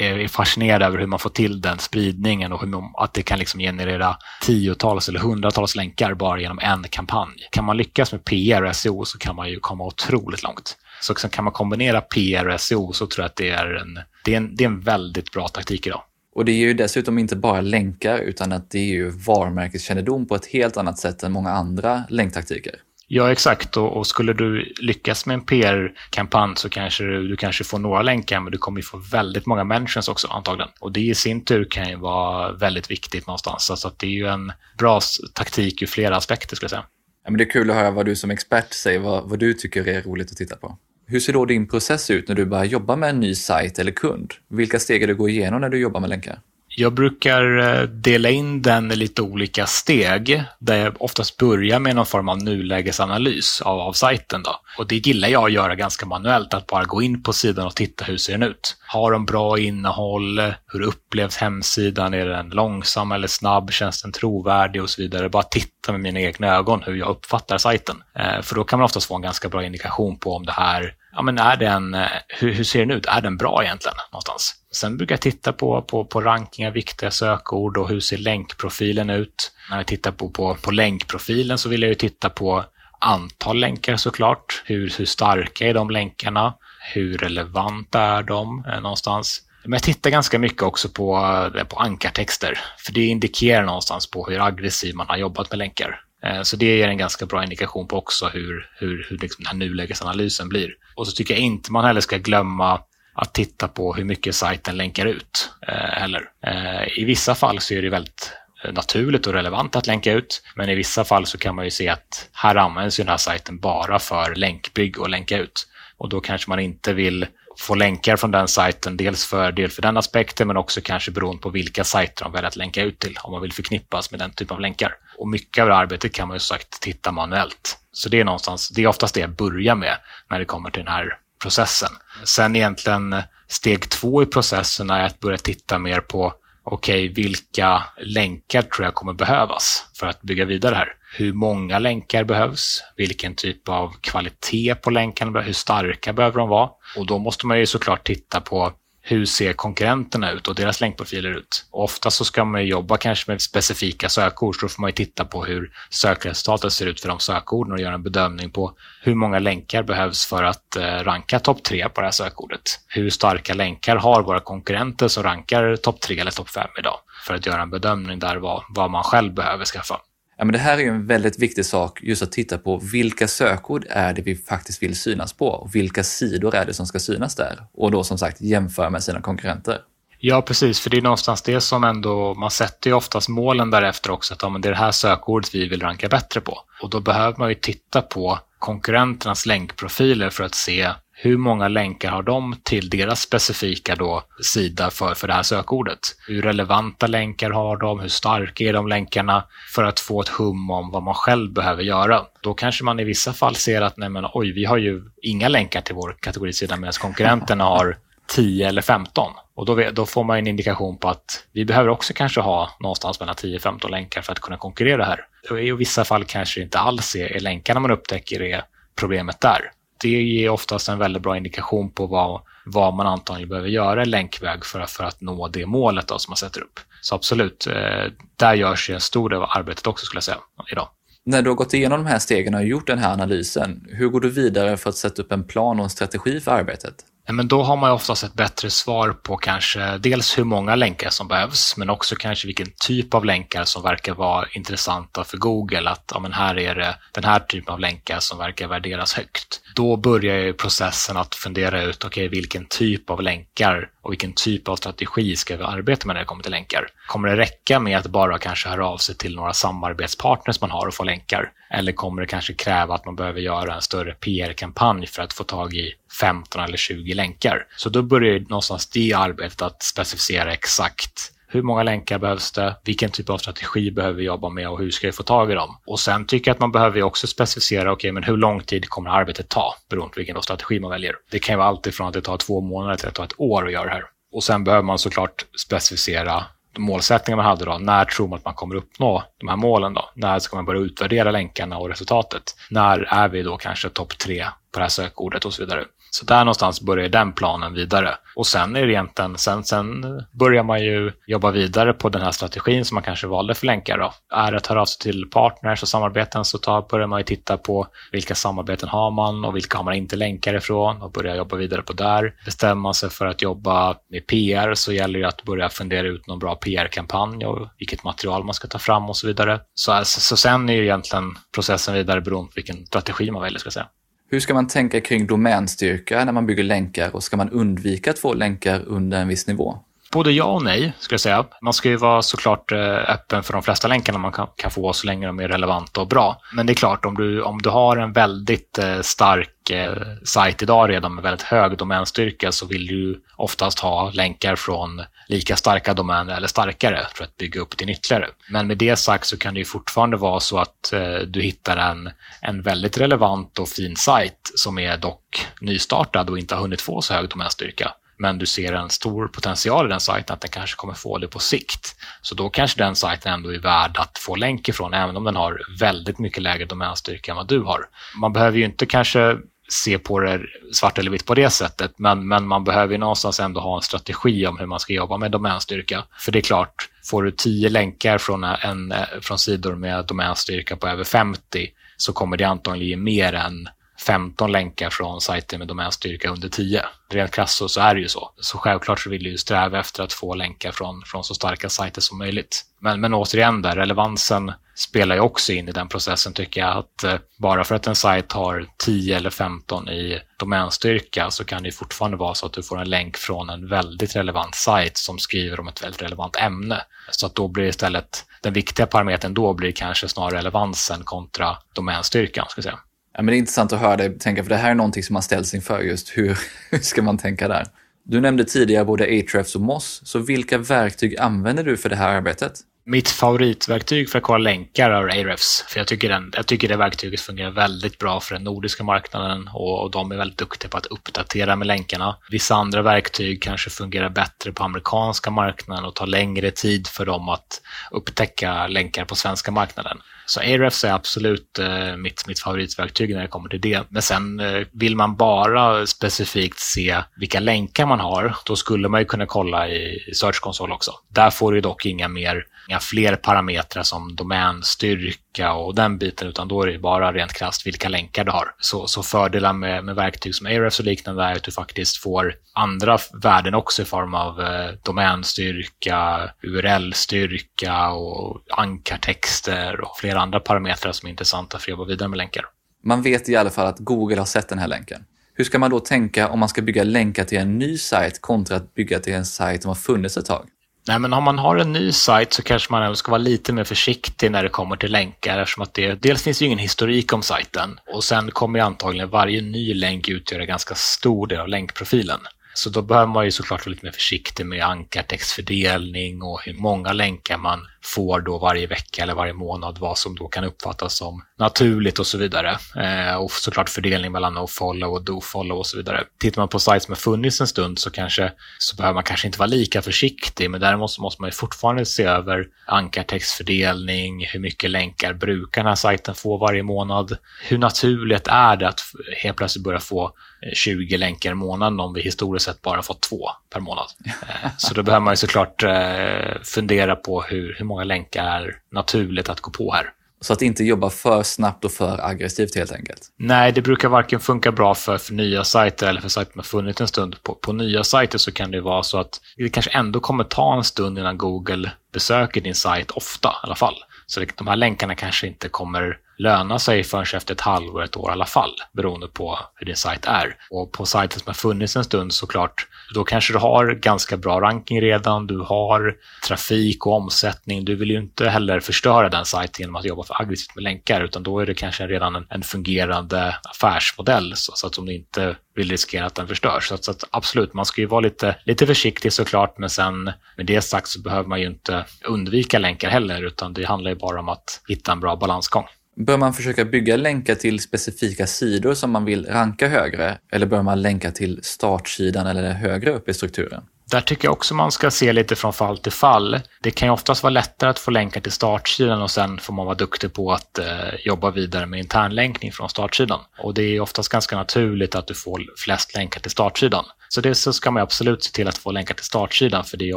eh, är fascinerad över hur man får till den spridningen och hur man, att det kan liksom generera tiotals eller hundratals länkar bara genom en kampanj. Kan man lyckas med PR och SEO så kan man ju komma otroligt långt. Så kan man kombinera PR och SEO så tror jag att det är en, det är en, det är en väldigt bra taktik idag. Och det är ju dessutom inte bara länkar utan att det är ju varumärkeskännedom på ett helt annat sätt än många andra länktaktiker. Ja, exakt. Och, och, skulle du lyckas med en PR-kampanj så kanske du, du, kanske får några länkar, men du kommer ju få väldigt många mentions också antagligen. Och det i sin tur kan ju vara väldigt viktigt någonstans. Alltså att det är ju en bra taktik ur flera aspekter skulle jag säga. Ja, men det är kul att höra vad du som expert säger, vad, vad du tycker är roligt att titta på. Hur ser då din process ut när du börjar jobba med en ny sajt eller kund? Vilka steg är du går igenom när du jobbar med länkar? Jag brukar eh, dela in den i lite olika steg där jag oftast börjar med någon form av nulägesanalys av, av sajten. Då. Och det gillar jag att göra ganska manuellt, att bara gå in på sidan och titta hur ser den ut. Har de bra innehåll? Hur upplevs hemsidan? Är den långsam eller snabb? Känns den trovärdig och så vidare? Bara titta med mina egna ögon hur jag uppfattar sajten. Eh, för då kan man oftast få en ganska bra indikation på om det här ja, men är den, eh, hur, hur, ser den ut? Är den bra egentligen någonstans? Sen brukar jag titta på, på, på ranking av viktiga sökord och hur ser länkprofilen ut? När jag tittar på, på, på länkprofilen så vill jag ju titta på antal länkar såklart. Hur, hur starka är de länkarna? Hur relevanta är de eh, någonstans? Men jag tittar ganska mycket också på, eh, på ankartexter, för det indikerar någonstans på hur aggressiv man har jobbat med länkar. Eh, så det ger en ganska bra indikation på också hur, hur, hur liksom den här nulägesanalysen blir. Och så tycker jag inte man heller ska glömma att titta på hur mycket sajten länkar ut eh, heller. Eh, I vissa fall så är det väldigt eh, naturligt och relevant att länka ut, men i vissa fall så kan man ju se att här används ju den här sajten bara för länkbygg och länka ut. Och då kanske man inte vill få länkar från den sajten, dels för, dels för den aspekten, men också kanske beroende på vilka sajter de väljer att länka ut till, om man vill förknippas med den typen av länkar. Och mycket av det arbetet kan man ju sagt titta manuellt. Så det är någonstans, det är oftast det jag börjar med när det kommer till den här processen. Sen egentligen eh, steg två i processen är att börja titta mer på okej, okay, vilka länkar tror jag kommer behövas för att bygga vidare här? Hur många länkar behövs? Vilken typ av kvalitet på länkarna? Hur starka behöver de vara? Och då måste man ju såklart titta på hur ser konkurrenterna ut och deras länkprofiler ut? Och ofta så ska man jobba kanske med specifika sökord, så då får man titta på hur sökresultatet ser ut för de sökorden och göra en bedömning på hur många länkar behövs för att eh, ranka topp tre på det här sökordet. Hur starka länkar har våra konkurrenter som rankar topp tre eller topp fem idag? För att göra en bedömning där vad, vad man själv behöver skaffa. Ja, men det här är ju en väldigt viktig sak, just att titta på vilka sökord är det vi faktiskt vill synas på och vilka sidor är det som ska synas där? Och då som sagt jämföra med sina konkurrenter. Ja, precis, för det är någonstans det som ändå, man sätter ju oftast målen därefter också, att ja, men det är det här sökordet vi vill ranka bättre på. Och då behöver man ju titta på konkurrenternas länkprofiler för att se hur många länkar har de till deras specifika då sida för, för det här sökordet? Hur relevanta länkar har de? Hur starka är de länkarna? För att få ett hum om vad man själv behöver göra. Då kanske man i vissa fall ser att nej men, oj, vi har ju inga länkar till vår kategorisida medan konkurrenterna har 10 eller 15. Och då, då, får man en indikation på att vi behöver också kanske ha någonstans mellan 10-15 länkar för att kunna konkurrera här. Och I vissa fall kanske det inte alls är, är länkarna man upptäcker är problemet där det ger oftast en väldigt bra indikation på vad, vad man antagligen behöver göra i länkväg för, för att nå det målet då som man sätter upp. Så absolut, eh, där görs ju en stor del av arbetet också skulle jag säga idag. När du har gått igenom de här stegen och gjort den här analysen, hur går du vidare för att sätta upp en plan och en strategi för arbetet? Men då har man oftast ett bättre svar på kanske dels hur många länkar som behövs, men också kanske vilken typ av länkar som verkar vara intressanta för Google. Att ja, men här är det den här typen av länkar som verkar värderas högt. Då börjar ju processen att fundera ut, okej, okay, vilken typ av länkar och vilken typ av strategi ska vi arbeta med när det kommer till länkar? Kommer det räcka med att bara kanske höra av sig till några samarbetspartners man har och få länkar? Eller kommer det kanske kräva att man behöver göra en större PR-kampanj för att få tag i 15 eller 20 länkar? Så då börjar någonstans det arbetet att specificera exakt hur många länkar behövs det? Vilken typ av strategi behöver vi jobba med och hur ska vi få tag i dem? Och sen tycker jag att man behöver också specificera, okej, okay, men hur lång tid kommer arbetet ta beroende på vilken strategi man väljer? Det kan ju vara alltifrån att det tar två månader till att det tar ett år att göra det här. Och sen behöver man såklart specificera målsättningar man hade då. När tror man att man kommer uppnå de här målen då? När ska man börja utvärdera länkarna och resultatet? När är vi då kanske topp tre på det här sökordet och så vidare? Så där någonstans börjar den planen vidare. Och sen är det egentligen, sen, sen börjar man ju jobba vidare på den här strategin som man kanske valde för länkar. Då. Är det att höra av alltså sig till partners och samarbeten så tar, börjar man ju titta på vilka samarbeten har man och vilka har man inte länkar ifrån och börjar jobba vidare på där. Bestämmer man sig för att jobba med PR så gäller det att börja fundera ut någon bra PR-kampanj och vilket material man ska ta fram och så vidare. Så, så, så sen är ju egentligen processen vidare beroende på vilken strategi man väljer, ska jag säga. Hur ska man tänka kring domänstyrka när man bygger länkar och ska man undvika att få länkar under en viss nivå? Både ja och nej, skulle jag säga. Man ska ju vara såklart eh, öppen för de flesta länkarna man kan, kan få så länge de är relevanta och bra. Men det är klart, om du, om du har en väldigt eh, stark eh, sajt idag redan med väldigt hög domänstyrka så vill du oftast ha länkar från lika starka domäner eller starkare för att bygga upp din ytterligare. Men med det sagt så kan det ju fortfarande vara så att eh, du hittar en, en väldigt relevant och fin sajt som är dock nystartad och inte har hunnit få så hög domänstyrka men du ser en stor potential i den sajten att den kanske kommer få det på sikt. Så då kanske den sajten ändå är värd att få länk ifrån, även om den har väldigt mycket lägre domänstyrka än vad du har. Man behöver ju inte kanske se på det svart eller vitt på det sättet, men, men man behöver ju någonstans ändå ha en strategi om hur man ska jobba med domänstyrka. För det är klart, får du tio länkar från, en, från sidor med domänstyrka på över 50 så kommer det antagligen ge mer än 15 länkar från sajter med domänstyrka under 10. Rent krasst så är det ju så. Så självklart så vill du sträva efter att få länkar från, från så starka sajter som möjligt. Men, men återigen där, relevansen spelar ju också in i den processen tycker jag. Att eh, bara för att en sajt har 10 eller 15 i domänstyrka så kan det fortfarande vara så att du får en länk från en väldigt relevant sajt som skriver om ett väldigt relevant ämne. Så att då blir istället den viktiga parametern då blir kanske snarare relevansen kontra domänstyrkan. Ska jag säga. Ja, men det är intressant att höra dig tänka, för det här är någonting som man ställs inför just. Hur, hur ska man tänka där? Du nämnde tidigare både Ahrefs och Moss, så vilka verktyg använder du för det här arbetet? Mitt favoritverktyg för att kolla länkar är Ahrefs. För jag tycker, den, jag tycker det verktyget fungerar väldigt bra för den nordiska marknaden och, och de är väldigt duktiga på att uppdatera med länkarna. Vissa andra verktyg kanske fungerar bättre på amerikanska marknaden och tar längre tid för dem att upptäcka länkar på svenska marknaden. Så Ahrefs är absolut eh, mitt, mitt favoritverktyg när det kommer till det. Men sen eh, vill man bara specifikt se vilka länkar man har, då skulle man ju kunna kolla i Search Console också. Där får du dock inga mer inga fler parametrar som domänstyrka och den biten, utan då är det bara rent krasst vilka länkar du har. Så, så fördelar med, med verktyg som Ahrefs och liknande är att du faktiskt får andra värden också i form av eh, domänstyrka, URL-styrka och ankartexter och flera andra parametrar som är intressanta för att jobba vidare med länkar. Man vet i alla fall att Google har sett den här länken. Hur ska man då tänka om man ska bygga länkar till en ny sajt kontra att bygga till en sajt som har funnits ett tag? Nej, men om man har en ny sajt så kanske man ska vara lite mer försiktig när det kommer till länkar eftersom att det dels finns ju ingen historik om sajten och sen kommer ju antagligen varje ny länk utgöra ganska stor del av länkprofilen. Så då behöver man ju såklart vara lite mer försiktig med ankartextfördelning och hur många länkar man får då varje vecka eller varje månad, vad som då kan uppfattas som naturligt och så vidare. Eh, och såklart fördelning mellan no-follow och do-follow och så vidare. Tittar man på sajter som har funnits en stund så, kanske, så behöver man kanske inte vara lika försiktig, men däremot så måste man ju fortfarande se över ankartextfördelning, hur mycket länkar brukar den här sajten få varje månad? Hur naturligt är det att helt plötsligt börja få eh, 20 länkar i månaden om vi historiskt sett bara fått två per månad. Eh, så då behöver man ju såklart eh, fundera på hur, hur många länkar är naturligt att gå på här. Så att inte jobba för snabbt och för aggressivt helt enkelt? Nej, det brukar varken funka bra för, för nya sajter eller för sajter som har funnits en stund. På, på nya sajter så kan det vara så att det kanske ändå kommer ta en stund innan Google besöker din sajt ofta i alla fall. Så det, de här länkarna kanske inte kommer löna sig förrän efter ett halvår, ett år i alla fall, beroende på hur din sajt är. Och på sajten som har funnits en stund såklart, då kanske du har ganska bra ranking redan, du har trafik och omsättning. Du vill ju inte heller förstöra den sajten genom att jobba för aggressivt med länkar, utan då är det kanske redan en, en fungerande affärsmodell, så, så att om du inte vill riskera att den förstörs. Så, att, så att absolut, man ska ju vara lite, lite försiktig såklart, men sen med det sagt så behöver man ju inte undvika länkar heller, utan det handlar ju bara om att hitta en bra balansgång. Bör man försöka bygga länkar till specifika sidor som man vill ranka högre? Eller bör man länka till startsidan eller högre upp i strukturen? Där tycker jag också man ska se lite från fall till fall. Det kan ju oftast vara lättare att få länkar till startsidan och sen får man vara duktig på att eh, jobba vidare med internlänkning från startsidan. Och det är oftast ganska naturligt att du får flest länkar till startsidan. Så det så ska man absolut se till att få länkar till startsidan för det är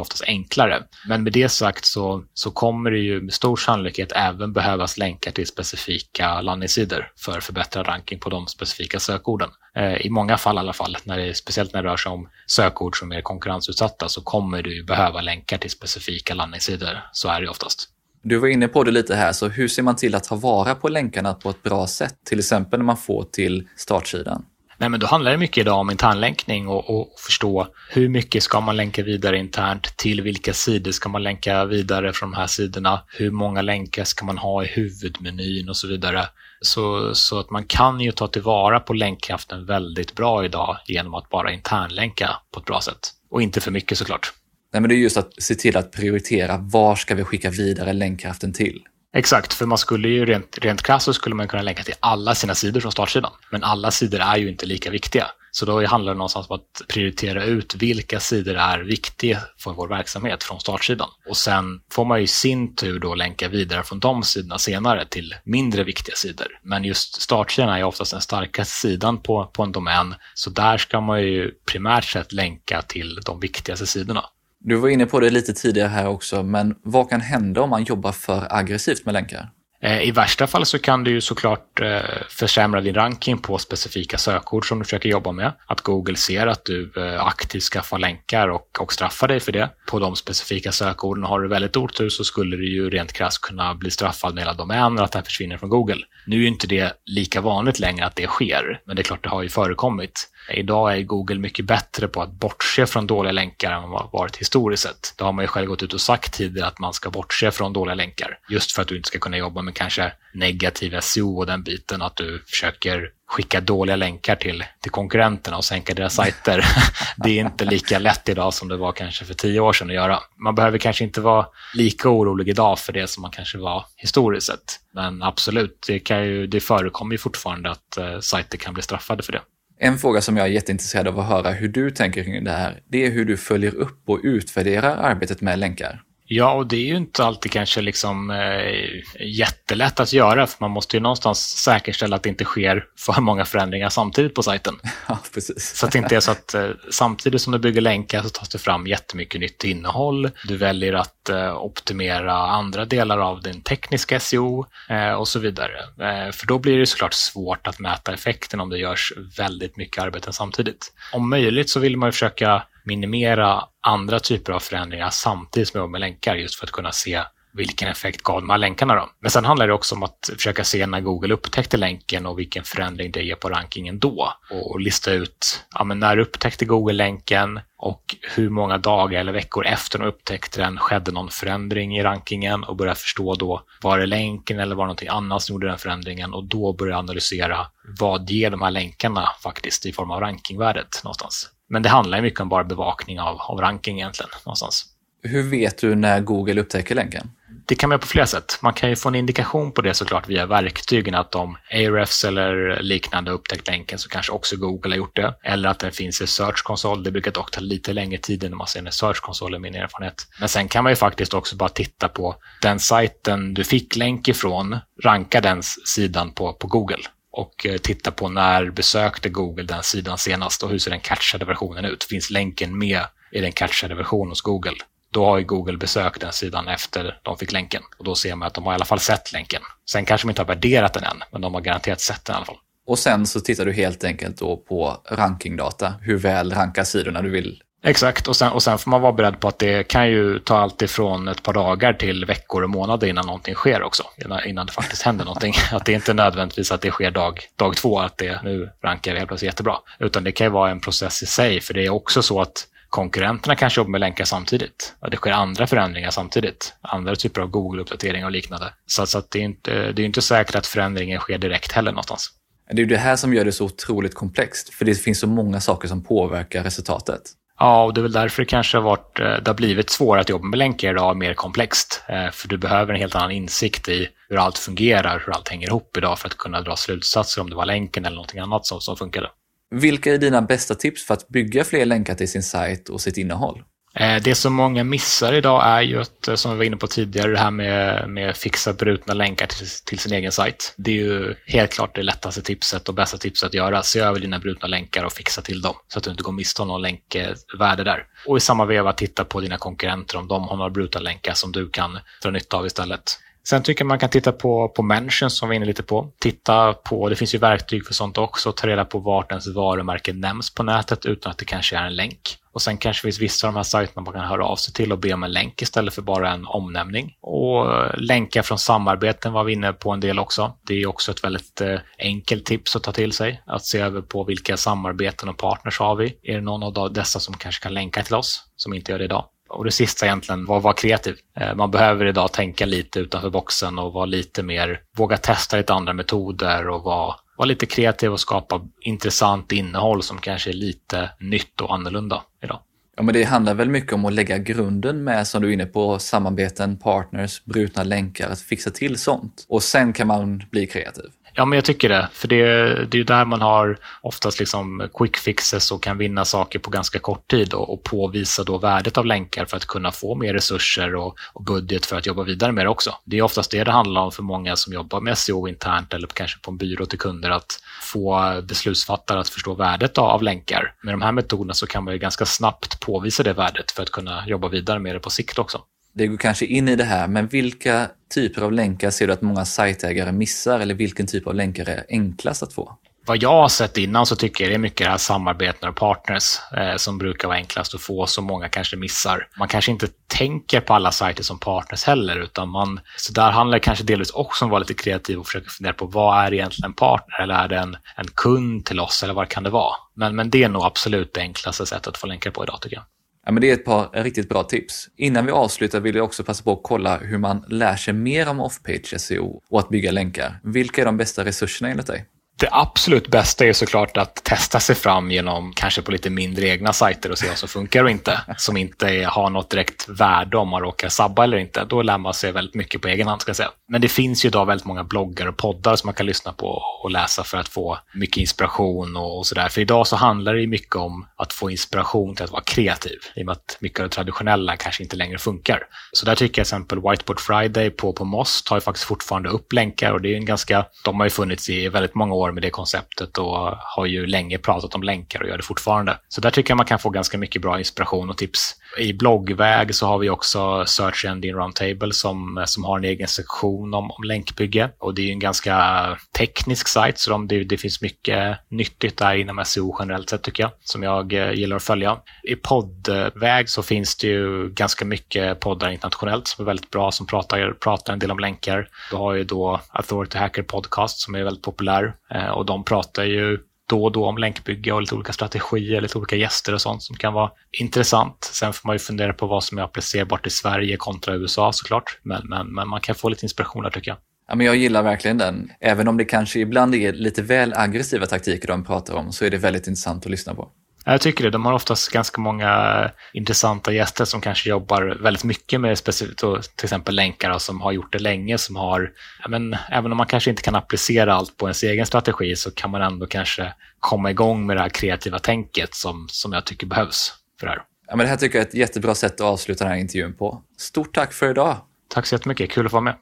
oftast enklare. Men med det sagt så, så kommer det ju med stor sannolikhet även behövas länkar till specifika landningssidor för förbättrad ranking på de specifika sökorden. Eh, I många fall i alla fall, när det, speciellt när det rör sig om sökord som är konkurrensutsatta så kommer du behöva länkar till specifika landningssidor. Så är det oftast. Du var inne på det lite här, så hur ser man till att ta vara på länkarna på ett bra sätt? Till exempel när man får till startsidan. Nej, men då handlar det mycket idag om internlänkning och, och förstå hur mycket ska man länka vidare internt, till vilka sidor ska man länka vidare från de här sidorna, hur många länkar ska man ha i huvudmenyn och så vidare. Så, så att man kan ju ta tillvara på länkkraften väldigt bra idag genom att bara internlänka på ett bra sätt. Och inte för mycket såklart. Nej, men det är just att se till att prioritera var ska vi skicka vidare länkkraften till? Exakt, för man skulle ju rent, rent krasst så skulle man kunna länka till alla sina sidor från startsidan. Men alla sidor är ju inte lika viktiga. Så då handlar det någonstans om att prioritera ut vilka sidor är viktiga för vår verksamhet från startsidan. Och sen får man ju i sin tur då länka vidare från de sidorna senare till mindre viktiga sidor. Men just startsidan är ju oftast den starkaste sidan på, på en domän, så där ska man ju primärt sett länka till de viktigaste sidorna. Du var inne på det lite tidigare här också, men vad kan hända om man jobbar för aggressivt med länkar? Eh, I värsta fall så kan du ju såklart eh, försämra din ranking på specifika sökord som du försöker jobba med. Att Google ser att du eh, aktivt skaffar länkar och, och straffar dig för det på de specifika sökorden. Har du väldigt otur så skulle du ju rent krasst kunna bli straffad med hela domänen att den försvinner från Google. Nu är ju inte det lika vanligt längre att det sker, men det är klart det har ju förekommit. Idag är Google mycket bättre på att bortse från dåliga länkar än vad varit historiskt sett. Det har man ju själv gått ut och sagt tidigare att man ska bortse från dåliga länkar. Just för att du inte ska kunna jobba med kanske negativ SEO och den biten, att du försöker skicka dåliga länkar till, till konkurrenterna och sänka deras sajter. det är inte lika lätt idag som det var kanske för tio år sedan att göra. Man behöver kanske inte vara lika orolig idag för det som man kanske var historiskt sett. Men absolut, det, kan ju, det förekommer ju fortfarande att eh, sajter kan bli straffade för det. En fråga som jag är jätteintresserad av att höra hur du tänker kring det här, det är hur du följer upp och utvärderar arbetet med länkar. Ja, och det är ju inte alltid kanske liksom eh, jättelätt att göra, för man måste ju någonstans säkerställa att det inte sker för många förändringar samtidigt på sajten. Ja, precis. Så att det inte är så att eh, samtidigt som du bygger länkar så tas det fram jättemycket nytt innehåll. Du väljer att eh, optimera andra delar av din tekniska SEO eh, och så vidare. Eh, för då blir det såklart svårt att mäta effekten om det görs väldigt mycket arbete samtidigt. Om möjligt så vill man ju försöka minimera andra typer av förändringar samtidigt som jag jobbar med länkar just för att kunna se vilken effekt gav de här länkarna då? Men sen handlar det också om att försöka se när Google upptäckte länken och vilken förändring det ger på rankingen då. Och lista ut, ja men när upptäckte Google länken och hur många dagar eller veckor efter de upptäckte den skedde någon förändring i rankingen och börja förstå då, var det länken eller var det någonting annat som gjorde den förändringen och då börja analysera vad ger de här länkarna faktiskt i form av rankingvärdet någonstans. Men det handlar ju mycket om bara bevakning av, av ranking egentligen någonstans. Hur vet du när Google upptäcker länken? Det kan man göra på flera sätt. Man kan ju få en indikation på det såklart via verktygen, att om Ahrefs eller liknande upptäckt länken så kanske också Google har gjort det. Eller att den finns i Search Console. Det brukar dock ta lite längre tid innan man ser en Search Console, min erfarenhet. Men sen kan man ju faktiskt också bara titta på den sajten du fick länk ifrån, ranka den sidan på, på Google och eh, titta på när besökte Google den sidan senast och hur ser den catchade versionen ut? Finns länken med i den catchade versionen hos Google? Då har ju Google besökt den sidan efter de fick länken och då ser man att de har i alla fall sett länken. Sen kanske de inte har värderat den än, men de har garanterat sett den i alla fall. Och sen så tittar du helt enkelt då på rankingdata, hur väl rankar sidorna du vill Exakt, och sen, och sen får man vara beredd på att det kan ju ta allt ifrån ett par dagar till veckor och månader innan någonting sker också. Innan, innan det faktiskt händer någonting. Att det inte är nödvändigtvis att det sker dag, dag två, att det nu rankar helt plötsligt jättebra. Utan det kan ju vara en process i sig, för det är också så att konkurrenterna kanske jobbar med länkar samtidigt. Det sker andra förändringar samtidigt. Andra typer av Google-uppdateringar och liknande. Så, så att det, är inte, det är inte säkert att förändringen sker direkt heller någonstans. Det är det här som gör det så otroligt komplext, för det finns så många saker som påverkar resultatet. Ja, och det är väl därför det kanske har, varit, eh, det har blivit svårare att jobba med länkar idag, mer komplext. Eh, för du behöver en helt annan insikt i hur allt fungerar, hur allt hänger ihop idag för att kunna dra slutsatser om det var länken eller någonting annat som, som funkade. Vilka är dina bästa tips för att bygga fler länkar till sin sajt och sitt innehåll? Eh, det som många missar idag är ju att, eh, som vi var inne på tidigare, det här med, med fixa brutna länkar till, till, sin egen sajt. Det är ju helt klart det lättaste tipset och bästa tipset att göra. Se över dina brutna länkar och fixa till dem så att du inte går miste om någon länkvärde där. Och i samma veva titta på dina konkurrenter om de har några brutna länkar som du kan dra nytta av istället. Sen tycker jag man kan titta på, på mentions som vi är inne lite på. Titta på, det finns ju verktyg för sånt också, ta reda på vart ens varumärke nämns på nätet utan att det kanske är en länk. Och sen kanske finns vissa av de här sajterna man kan höra av sig till och be om en länk istället för bara en omnämning. Och länkar från samarbeten var vi inne på en del också. Det är också ett väldigt eh, enkelt tips att ta till sig. Att se över på vilka samarbeten och partners har vi. Är det någon av dessa som kanske kan länka till oss som inte gör det idag? Och det sista egentligen var vara kreativ. Eh, man behöver idag tänka lite utanför boxen och vara lite mer, våga testa lite andra metoder och vara, vara lite kreativ och skapa intressant innehåll som kanske är lite nytt och annorlunda idag. Ja, men det handlar väl mycket om att lägga grunden med, som du är inne på, samarbeten, partners, brutna länkar, att fixa till sånt. Och sen kan man bli kreativ. Ja, men jag tycker det. För det, det är ju där man har oftast liksom quick fixes och kan vinna saker på ganska kort tid och, och påvisa då värdet av länkar för att kunna få mer resurser och, och, budget för att jobba vidare med det också. Det är oftast det det handlar om för många som jobbar med SEO internt eller kanske på en byrå till kunder att få beslutsfattare att förstå värdet av länkar. Med de här metoderna så kan man ju ganska snabbt påvisa det värdet för att kunna jobba vidare med det på sikt också. Det går kanske in i det här, men vilka typer av länkar ser du att många sajtägare missar eller vilken typ av länkar är enklast att få? Vad jag har sett innan så tycker jag det är mycket det här samarbeten och partners eh, som brukar vara enklast att få, som många kanske missar. Man kanske inte tänker på alla sajter som partners heller, utan man, så där handlar det kanske delvis också om att vara lite kreativ och försöka fundera på vad är egentligen en partner eller är det en, en kund till oss eller vad kan det vara? Men, men det är nog absolut det enklaste sättet att få länkar på idag tycker jag. Ja, men det är ett par riktigt bra tips. Innan vi avslutar vill jag också passa på att kolla hur man lär sig mer om off-page SEO och att bygga länkar. Vilka är de bästa resurserna enligt dig? Det absolut bästa är såklart att testa sig fram genom kanske på lite mindre egna sajter och se vad som funkar och inte. Som inte har något direkt värde om man råkar sabba eller inte. Då lär man sig väldigt mycket på egen hand. Ska jag säga. Men det finns ju idag väldigt många bloggar och poddar som man kan lyssna på och läsa för att få mycket inspiration och, och sådär. För idag så handlar det mycket om att få inspiration till att vara kreativ. I och med att mycket av det traditionella kanske inte längre funkar. Så där tycker jag till exempel Whiteboard Friday på, på Moss tar ju faktiskt fortfarande upp länkar och det är en ganska, de har ju funnits i väldigt många år med det konceptet och har ju länge pratat om länkar och gör det fortfarande. Så där tycker jag man kan få ganska mycket bra inspiration och tips. I bloggväg så har vi också Search Engine Roundtable som, som har en egen sektion om, om länkbygge och det är ju en ganska teknisk sajt så de, det, det, finns mycket nyttigt där inom SEO generellt sett tycker jag som jag eh, gillar att följa. I poddväg så finns det ju ganska mycket poddar internationellt som är väldigt bra som pratar, pratar en del om länkar. Du har ju då Authority Hacker Podcast som är väldigt populär eh, och de pratar ju då och då om länkbygge och lite olika strategier, lite olika gäster och sånt som kan vara intressant. Sen får man ju fundera på vad som är applicerbart i Sverige kontra USA såklart. Men, men, men man kan få lite inspiration där tycker jag. Ja, men jag gillar verkligen den. Även om det kanske ibland är lite väl aggressiva taktiker de pratar om så är det väldigt intressant att lyssna på. Jag tycker det. De har oftast ganska många intressanta gäster som kanske jobbar väldigt mycket med specifikt till exempel länkar som har gjort det länge, som har, men även om man kanske inte kan applicera allt på ens egen strategi så kan man ändå kanske komma igång med det här kreativa tänket som, som jag tycker behövs för det här. Ja, men det här tycker jag är ett jättebra sätt att avsluta den här intervjun på. Stort tack för idag! Tack så jättemycket, kul att få vara med.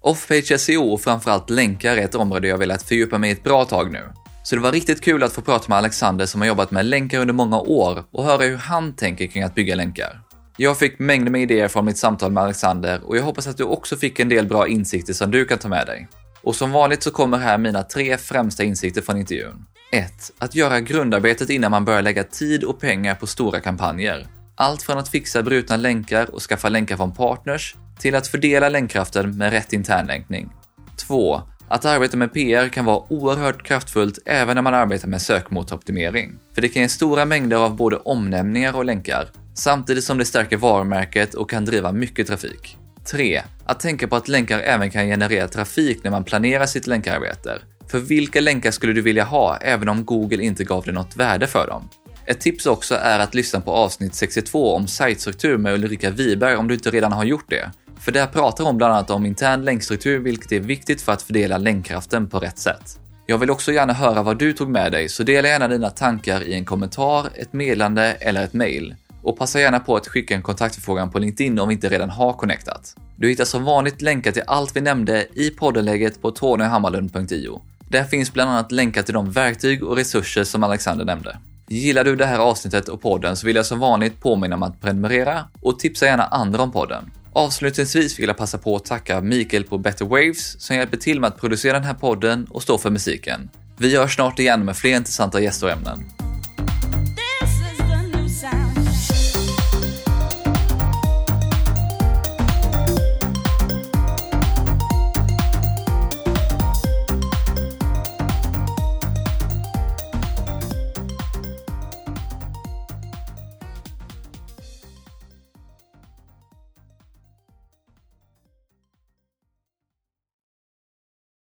Off-page SEO och framförallt länkar är ett område jag velat fördjupa mig i ett bra tag nu. Så det var riktigt kul att få prata med Alexander som har jobbat med länkar under många år och höra hur han tänker kring att bygga länkar. Jag fick mängder med idéer från mitt samtal med Alexander och jag hoppas att du också fick en del bra insikter som du kan ta med dig. Och som vanligt så kommer här mina tre främsta insikter från intervjun. 1. Att göra grundarbetet innan man börjar lägga tid och pengar på stora kampanjer. Allt från att fixa brutna länkar och skaffa länkar från partners till att fördela länkkraften med rätt internlänkning. 2. Att arbeta med PR kan vara oerhört kraftfullt även när man arbetar med sökmotoroptimering. För det kan ge stora mängder av både omnämningar och länkar, samtidigt som det stärker varumärket och kan driva mycket trafik. 3. Att tänka på att länkar även kan generera trafik när man planerar sitt länkarbete. För vilka länkar skulle du vilja ha även om Google inte gav dig något värde för dem? Ett tips också är att lyssna på avsnitt 62 om sajtstruktur med Ulrika Wiberg om du inte redan har gjort det. För där pratar hon bland annat om intern länkstruktur, vilket är viktigt för att fördela länkkraften på rätt sätt. Jag vill också gärna höra vad du tog med dig, så dela gärna dina tankar i en kommentar, ett meddelande eller ett mail. Och passa gärna på att skicka en kontaktförfrågan på LinkedIn om vi inte redan har connectat. Du hittar som vanligt länkar till allt vi nämnde i poddenläget på tonyhammarlund.io. Där finns bland annat länkar till de verktyg och resurser som Alexander nämnde. Gillar du det här avsnittet och podden så vill jag som vanligt påminna om att prenumerera och tipsa gärna andra om podden. Avslutningsvis vill jag passa på att tacka Mikael på Better Waves som hjälper till med att producera den här podden och stå för musiken. Vi hörs snart igen med fler intressanta gäster och ämnen.